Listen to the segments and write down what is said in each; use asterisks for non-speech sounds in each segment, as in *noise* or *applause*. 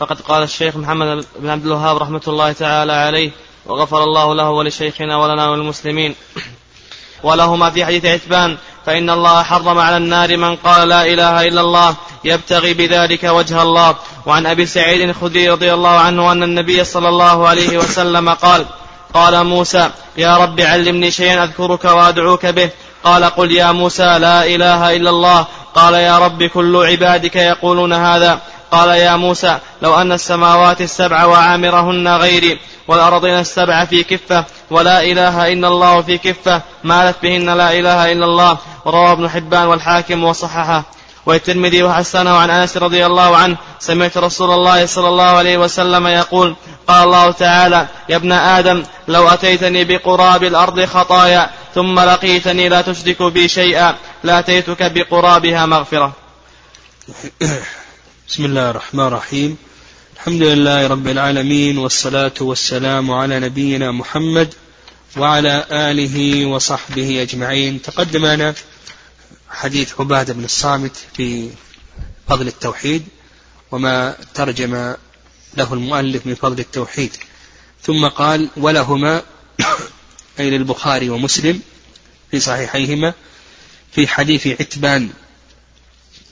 فقد قال الشيخ محمد بن عبد الوهاب رحمة الله تعالى عليه وغفر الله له ولشيخنا ولنا وللمسلمين. *clears throat* ولهما في حديث عتبان فإن الله حرم على النار من قال لا إله إلا الله يبتغي بذلك وجه الله. وعن أبي سعيد الخدري رضي الله عنه أن النبي صلى الله عليه وسلم قال قال موسى يا رب علمني شيئا أذكرك وأدعوك به. قال قل يا موسى لا إله إلا الله. قال يا رب كل عبادك يقولون هذا. قال يا موسى لو أن السماوات السبع وعامرهن غيري والأرضين السبع في كفة ولا إله إلا الله في كفة مالت بهن لا إله إلا الله رواه ابن حبان والحاكم وصححه. والترمذي وحسنه عن أنس رضي الله عنه سمعت رسول الله صلى الله عليه وسلم يقول قال الله تعالى يا ابن آدم لو أتيتني بقراب الأرض خطايا ثم لقيتني لا تشرك بي شيئا لأتيتك بقرابها مغفرة. *coughs* بسم الله الرحمن الرحيم. الحمد لله رب العالمين والصلاة والسلام على نبينا محمد وعلى آله وصحبه أجمعين. تقدم لنا حديث عبادة بن الصامت في فضل التوحيد وما ترجم له المؤلف من فضل التوحيد. ثم قال ولهما *coughs* أي للبخاري ومسلم في صحيحيهما في حديث عتبان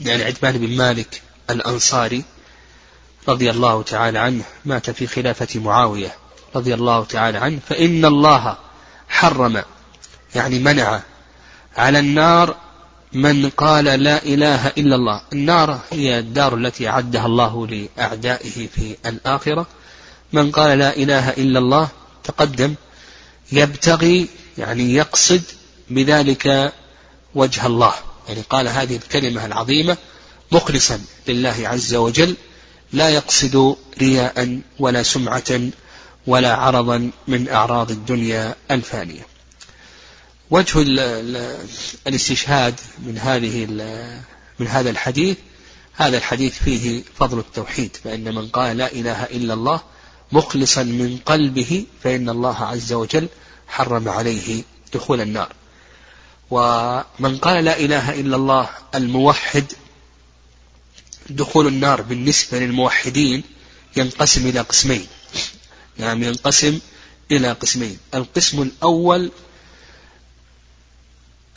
يعني عتبان بن مالك الأنصاري رضي الله تعالى عنه مات في خلافة معاوية رضي الله تعالى عنه فإن الله حرم يعني منع على النار من قال لا إله إلا الله. النار هي الدار التي أعدها الله لأعدائه في الآخرة. من قال لا إله إلا الله تقدم يبتغي يعني يقصد بذلك وجه الله. يعني قال هذه الكلمة العظيمة مخلصا لله عز وجل لا يقصد رياء ولا سمعة ولا عرضا من أعراض الدنيا الفانية. وجه الاستشهاد من هذه من هذا الحديث هذا الحديث فيه فضل التوحيد فإن من قال لا إله إلا الله مخلصا من قلبه فإن الله عز وجل حرم عليه دخول النار. ومن قال لا إله إلا الله الموحد دخول النار بالنسبة للموحدين ينقسم إلى قسمين. يعني ينقسم إلى قسمين. القسم الأول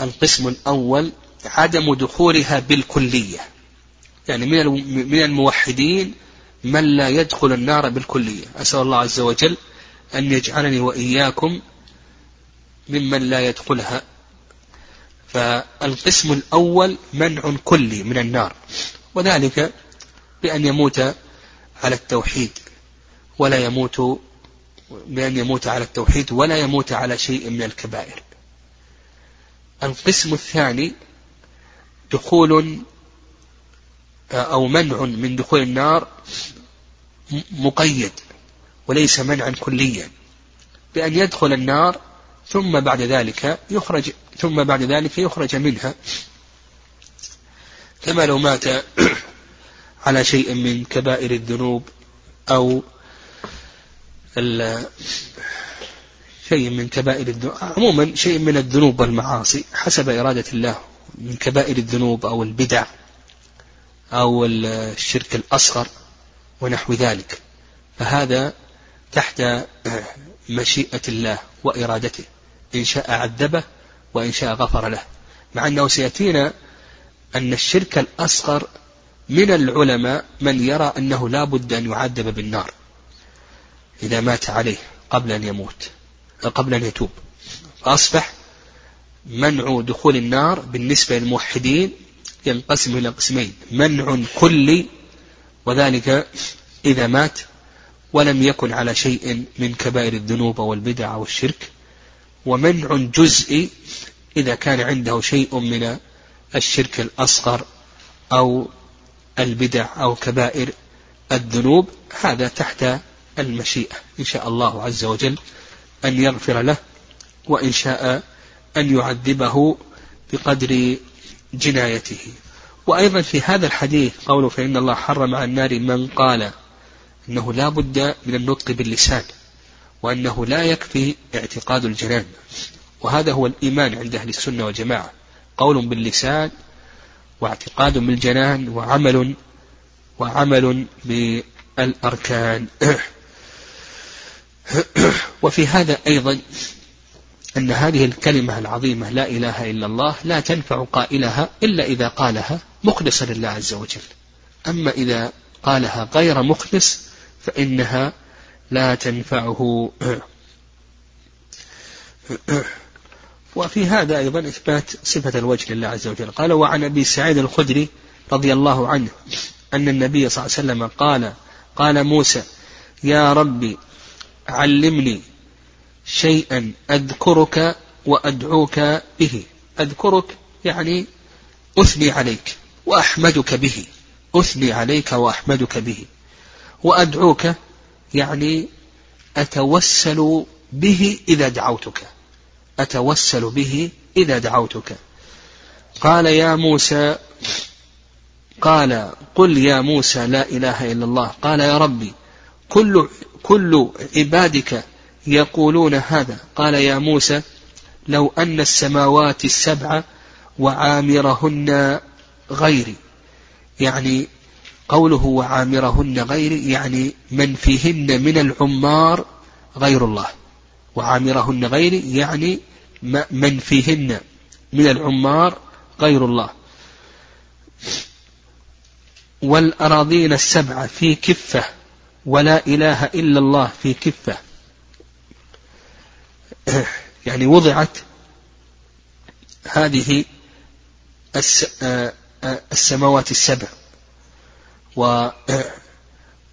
القسم الأول عدم دخولها بالكلية. يعني من من الموحدين من لا يدخل النار بالكلية. أسأل الله عز وجل أن يجعلني وإياكم ممن لا يدخلها. فالقسم الأول منع كلي من النار. وذلك بأن يموت على التوحيد ولا يموت بأن يموت على التوحيد ولا يموت على شيء من الكبائر. القسم الثاني دخول أو منع من دخول النار مقيد وليس منعا كليا بأن يدخل النار ثم بعد ذلك يخرج ثم بعد ذلك يخرج منها. كما لو مات *clears throat* على شيء من كبائر الذنوب أو شيء من كبائر الذنوب عموما شيء من الذنوب والمعاصي حسب إرادة الله من كبائر الذنوب أو البدع أو الشرك الأصغر ونحو ذلك. فهذا تحت *clears throat* مشيئة الله وإرادته إن شاء عذبه وإن شاء غفر له مع أنه سيأتينا أن الشرك الأصغر من العلماء من يرى أنه لا بد أن يعذب بالنار إذا مات عليه قبل أن يموت قبل أن يتوب. فأصبح منع دخول النار بالنسبة للموحدين ينقسم إلى قسمين منع كلي وذلك إذا مات ولم يكن على شيء من كبائر الذنوب والبدع والشرك ومنع جزئي إذا كان عنده شيء من الشرك الأصغر أو البدع أو كبائر الذنوب هذا تحت المشيئة. إن شاء الله عز وجل أن يغفر له وإن شاء أن يعذبه بقدر جنايته. وأيضا في هذا الحديث قوله فإن الله حرم على النار من قال أنه لا بد من النطق باللسان وأنه لا يكفي اعتقاد الجنان. وهذا هو الإيمان عند أهل السنة والجماعة. قول باللسان واعتقاد بالجنان وعمل وعمل الأركان *clears throat* وفي هذا أيضا أن هذه الكلمة العظيمة لا إله إلا الله لا تنفع قائلها إلا إذا قالها مخلصا لله عز وجل. أما إذا قالها غير مخلص فإنها لا تنفعه. *clears throat* *clears throat* وفي هذا أيضا إثبات صفة الوجه لله عز وجل. قال وعن أبي سعيد الخدري رضي الله عنه أن النبي صلى الله عليه وسلم قال قال موسى يا ربي علمني شيئا أذكرك وأدعوك به. أذكرك يعني أثني عليك وأحمدك به. أثني عليك وأحمدك به. وأدعوك يعني أتوسل به إذا دعوتك. أتوسل به إذا دعوتك. قال يا موسى قال قل يا موسى لا إله إلا الله. قال يا ربي كل كل عبادك يقولون هذا. قال يا موسى لو أن السماوات السبع وعامرهن غيري يعني قوله وعامرهن غيري يعني من فيهن من العمار غير الله. وعامرهن غيري يعني من فيهن من العمار غير الله. والأراضين السبعة في كفة ولا إله إلا الله في كفة. يعني وضعت هذه السماوات السبع.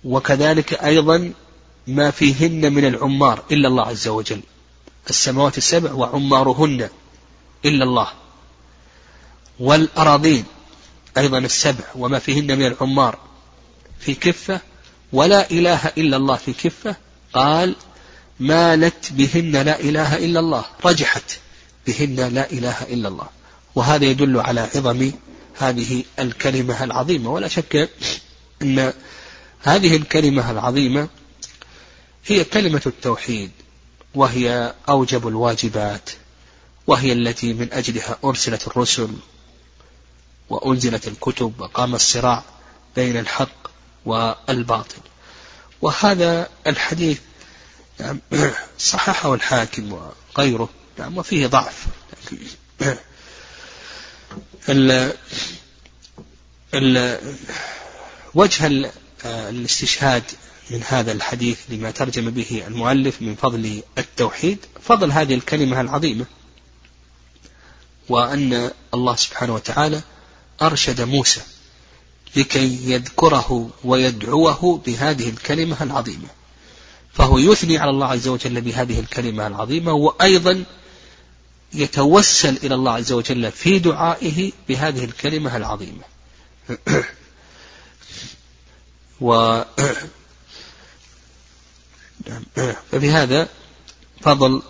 وكذلك أيضا ما فيهن من العمار إلا الله عز وجل. السماوات السبع وعمارهن إلا الله. والأراضين أيضا السبع وما فيهن من العمار. في كفة ولا إله إلا الله في كفة قال مالت بهن لا إله إلا الله. رجحت بهن لا إله إلا الله. وهذا يدل على عظم هذه الكلمة العظيمة. ولا شك أن هذه الكلمة العظيمة هي كلمة التوحيد. وهي أوجب الواجبات وهي التي من أجلها أرسلت الرسل وأنزلت الكتب وقام الصراع بين الحق والباطل. وهذا الحديث نعم *clears throat* صححه الحاكم وغيره نعم وفيه ضعف. *clears throat* ال ال وجه الاستشهاد من هذا الحديث لما ترجم به المؤلف من فضل التوحيد فضل هذه الكلمة العظيمة. وأن الله سبحانه وتعالى أرشد موسى لكي يذكره ويدعوه بهذه الكلمة العظيمة. فهو يثني على الله عز وجل بهذه الكلمة العظيمة وأيضا يتوسل إلى الله عز وجل في دعائه بهذه الكلمة العظيمة. *coughs* و فبهذا فضل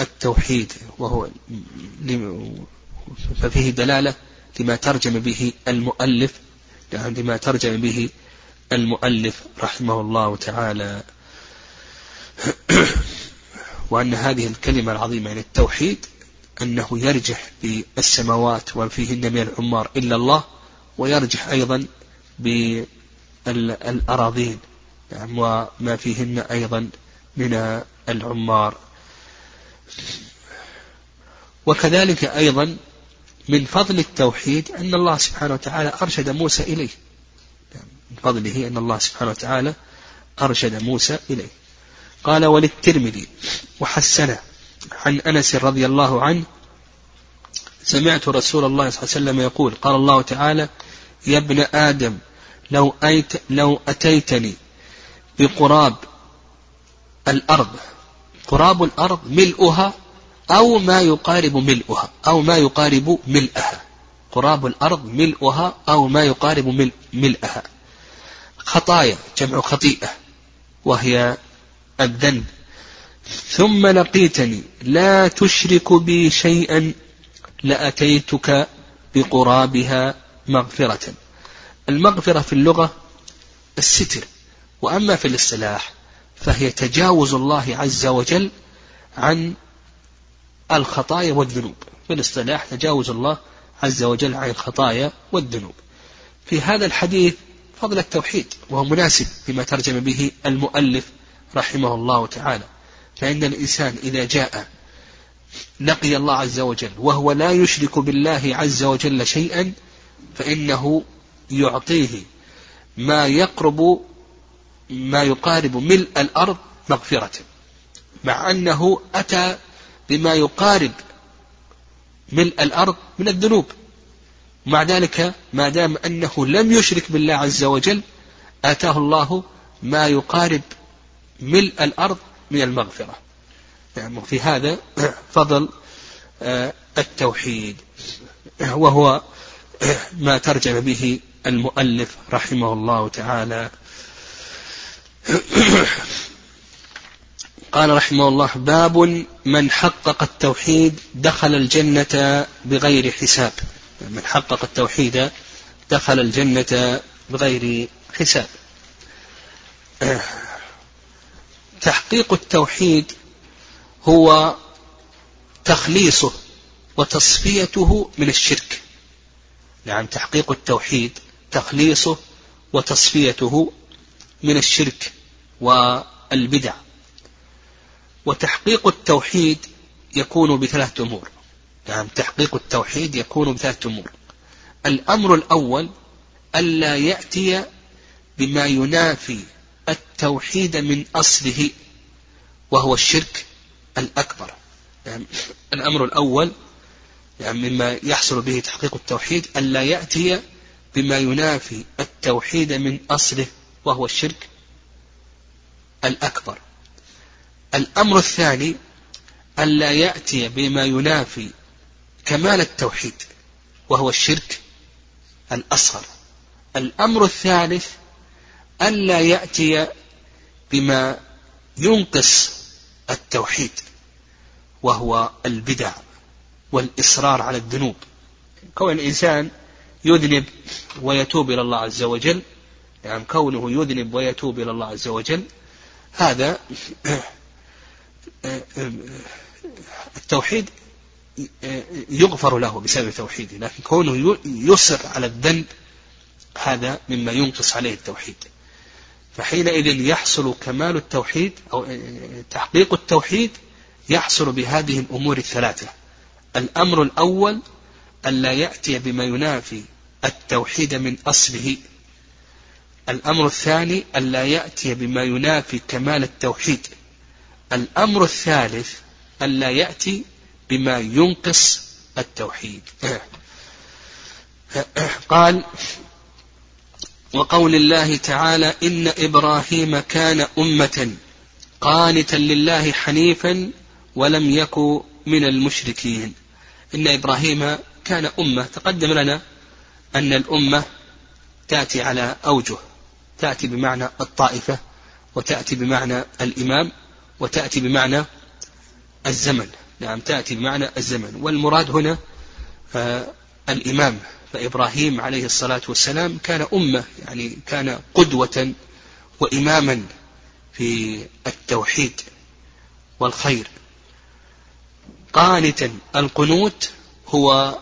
التوحيد وهو ففيه دلالة لما ترجم به المؤلف لما ترجم به المؤلف رحمه الله تعالى. *clears throat* وأن هذه الكلمة العظيمة يعني التوحيد أنه يرجح بالسماوات وفيهن من العمار إلا الله ويرجح أيضا بالأراضين يعني وما فيهن أيضا من العمار. وكذلك أيضا من فضل التوحيد أن الله سبحانه وتعالى أرشد موسى إليه. من فضله أن الله سبحانه وتعالى أرشد موسى إليه. قال وللترمذي وحسنه عن أنس رضي الله عنه سمعت رسول الله صلى الله عليه وسلم يقول قال الله تعالى يا ابن آدم لو, أيت لو أتيتني بقراب الأرض. قراب الأرض ملؤها أو ما يقارب ملؤها أو ما يقارب ملئها قراب الأرض ملؤها أو ما يقارب ملئها خطايا جمع خطيئة وهي الذنب. ثم لقيتني لا تشرك بي شيئا لأتيتك بقرابها مغفرة. المغفرة في اللغة الستر وأما في الاصطلاح فهي تجاوز الله عز وجل عن الخطايا والذنوب. في الاصطلاح تجاوز الله عز وجل عن الخطايا والذنوب. في هذا الحديث فضل التوحيد وهو مناسب بما ترجم به المؤلف رحمه الله تعالى. فإن الإنسان إذا جاء لقي الله عز وجل وهو لا يشرك بالله عز وجل شيئا فإنه يعطيه ما يقرب ما يقارب ملء الأرض مغفرة مع أنه أتى بما يقارب ملء الأرض من الذنوب. مع ذلك ما دام أنه لم يشرك بالله عز وجل آتاه الله ما يقارب ملء الأرض من المغفرة. يعني في هذا فضل آه، التوحيد وهو ما ترجم به المؤلف رحمه الله تعالى. *coughs* قال رحمه الله باب من حقق التوحيد دخل الجنة بغير حساب. من حقق التوحيد دخل الجنة بغير حساب. *coughs* تحقيق التوحيد هو تخليصه وتصفيته من الشرك. نعم تحقيق التوحيد تخليصه وتصفيته من الشرك. والبدع. وتحقيق التوحيد يكون بثلاثة أمور. نعم تحقيق التوحيد يكون بثلاثة أمور. الأمر الأول ألا يأتي بما ينافي التوحيد من أصله وهو الشرك الأكبر. يعني الأمر الأول يعني مما يحصل به تحقيق التوحيد ألا يأتي بما ينافي التوحيد من أصله وهو الشرك الأكبر. الأمر الثاني ألا يأتي بما ينافي كمال التوحيد وهو الشرك الأصغر. الأمر الثالث ألا يأتي بما ينقص التوحيد وهو البدع والإصرار على الذنوب. كون الإنسان يذنب ويتوب إلى الله عز وجل يعني كونه يذنب ويتوب إلى الله عز وجل هذا التوحيد يغفر له بسبب توحيده لكن كونه يصر على الذنب هذا مما ينقص عليه التوحيد. فحينئذ يحصل كمال التوحيد أو تحقيق التوحيد يحصل بهذه الأمور الثلاثة. الأمر الأول ألا يأتي بما ينافي التوحيد من أصله. الأمر الثاني ألا يأتي بما ينافي كمال التوحيد. الأمر الثالث ألا يأتي بما ينقص التوحيد. *coughs* قال وقول الله تعالى إن إبراهيم كان أمة قانتا لله حنيفا ولم يك من المشركين. إن إبراهيم كان أمة. تقدم لنا أن الأمة تأتي على أوجه. تأتي بمعنى الطائفة وتأتي بمعنى الإمام وتأتي بمعنى الزمن. نعم تأتي بمعنى الزمن. والمراد هنا آه الإمام. فإبراهيم عليه الصلاة والسلام كان أمة يعني كان قدوة وإماما في التوحيد والخير. قانتا القنوت هو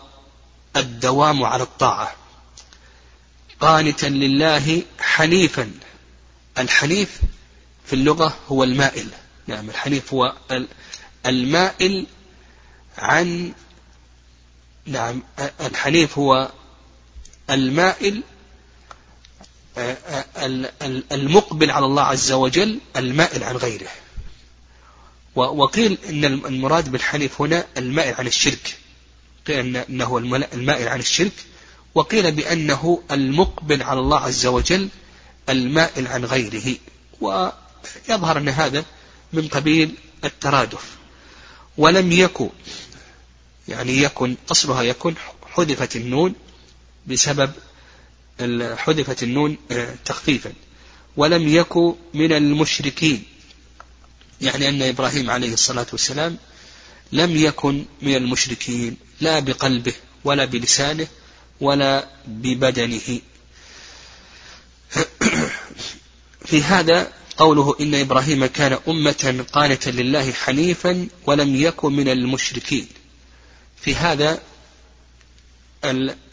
الدوام على الطاعة. قانتا لله حنيفا. الحنيف في اللغة هو المائل. نعم الحنيف هو المائل عن نعم الحنيف هو المائل المقبل على الله عز وجل المائل عن غيره. وقيل إن المراد بالحنيف هنا المائل عن الشرك. قيل إنه المائل عن الشرك. وقيل بأنه المقبل على الله عز وجل المائل عن غيره. ويظهر أن هذا من قبيل الترادف. ولم يكن يعني يكن أصلها يكن حذفت النون بسبب حذفت النون آه، تخفيفا. ولم يكن من المشركين يعني أن إبراهيم عليه الصلاة والسلام لم يكن من المشركين لا بقلبه ولا بلسانه ولا ببدنه. في هذا قوله إن إبراهيم كان أمة قانتا لله حنيفا ولم يكن من المشركين. في هذا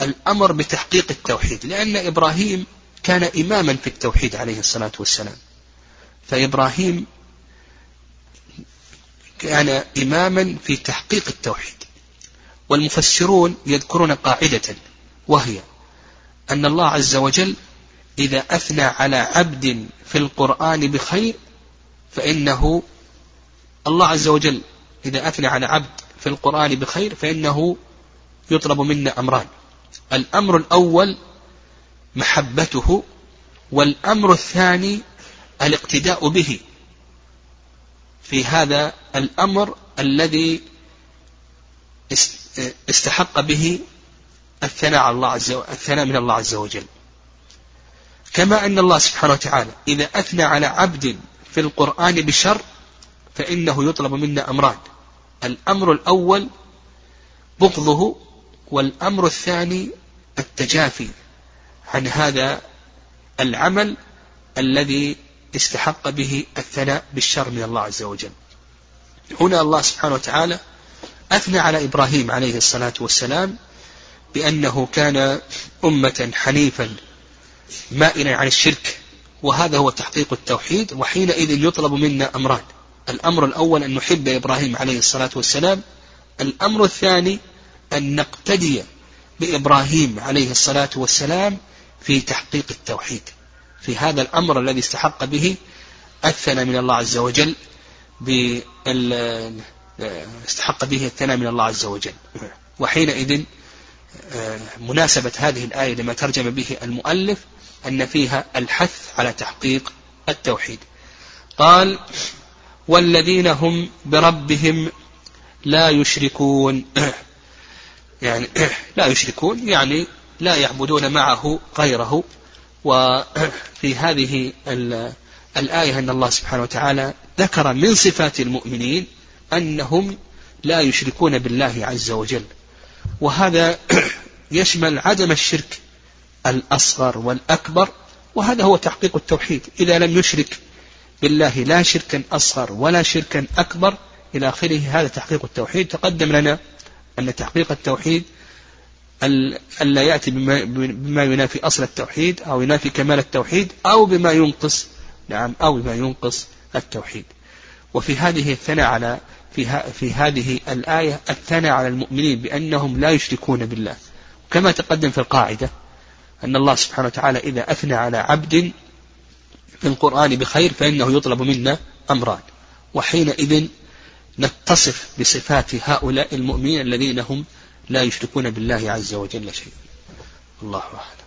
الأمر بتحقيق التوحيد لأن إبراهيم كان إماما في التوحيد عليه الصلاة والسلام. فإبراهيم كان إماما في تحقيق التوحيد. والمفسرون يذكرون قاعدة وهي أن الله عز وجل إذا أثنى على عبد في القرآن بخير فإنه الله عز وجل إذا أثنى على عبد في القرآن بخير فإنه يطلب منا أمران. الأمر الأول محبته والأمر الثاني الاقتداء به. في هذا الأمر الذي استحق به الثناء على الله عز وجل الثناء من الله عز وجل. كما أن الله سبحانه وتعالى إذا أثنى على عبد في القرآن بشر فإنه يطلب منا أمران. الأمر الأول بغضه والأمر الثاني التجافي عن هذا العمل الذي استحق به الثناء بالشر من الله عز وجل. هنا الله سبحانه وتعالى أثنى على إبراهيم عليه الصلاة والسلام بأنه كان أمة حنيفا مائلا عن الشرك. وهذا هو تحقيق التوحيد وحينئذ يطلب منا أمران. الأمر الأول أن نحب إبراهيم عليه الصلاة والسلام. الأمر الثاني أن نقتدي بإبراهيم عليه الصلاة والسلام في تحقيق التوحيد. في هذا الأمر الذي استحق به الثنى من الله عز وجل استحق به الثنى من الله عز وجل. وحينئذ مناسبة هذه الآية لما ترجم به المؤلف أن فيها الحث على تحقيق التوحيد. قال والذين هم بربهم لا يشركون. *coughs* يعني *coughs* لا يشركون يعني لا يعبدون معه غيره. وفي *coughs* هذه الآية أن الله سبحانه وتعالى ذكر من صفات المؤمنين أنهم لا يشركون بالله عز وجل. وهذا *clears throat* يشمل عدم الشرك الأصغر والأكبر وهذا هو تحقيق التوحيد. إذا لم يشرك بالله لا شركا أصغر ولا شركا أكبر إلى آخره هذا تحقيق التوحيد. تقدم لنا أن تحقيق التوحيد ألا يأتي بما, بما ينافي أصل التوحيد أو ينافي كمال التوحيد أو بما ينقص نعم أو بما ينقص التوحيد. وفي هذه الثناء على في, في هذه الآية الثناء على المؤمنين بأنهم لا يشركون بالله. كما تقدم في القاعدة أن الله سبحانه وتعالى إذا أثنى على عبد في القرآن بخير فإنه يطلب منا أمران. وحينئذ نتصف بصفات هؤلاء المؤمنين الذين هم لا يشركون بالله عز وجل شيئا. الله أعلم.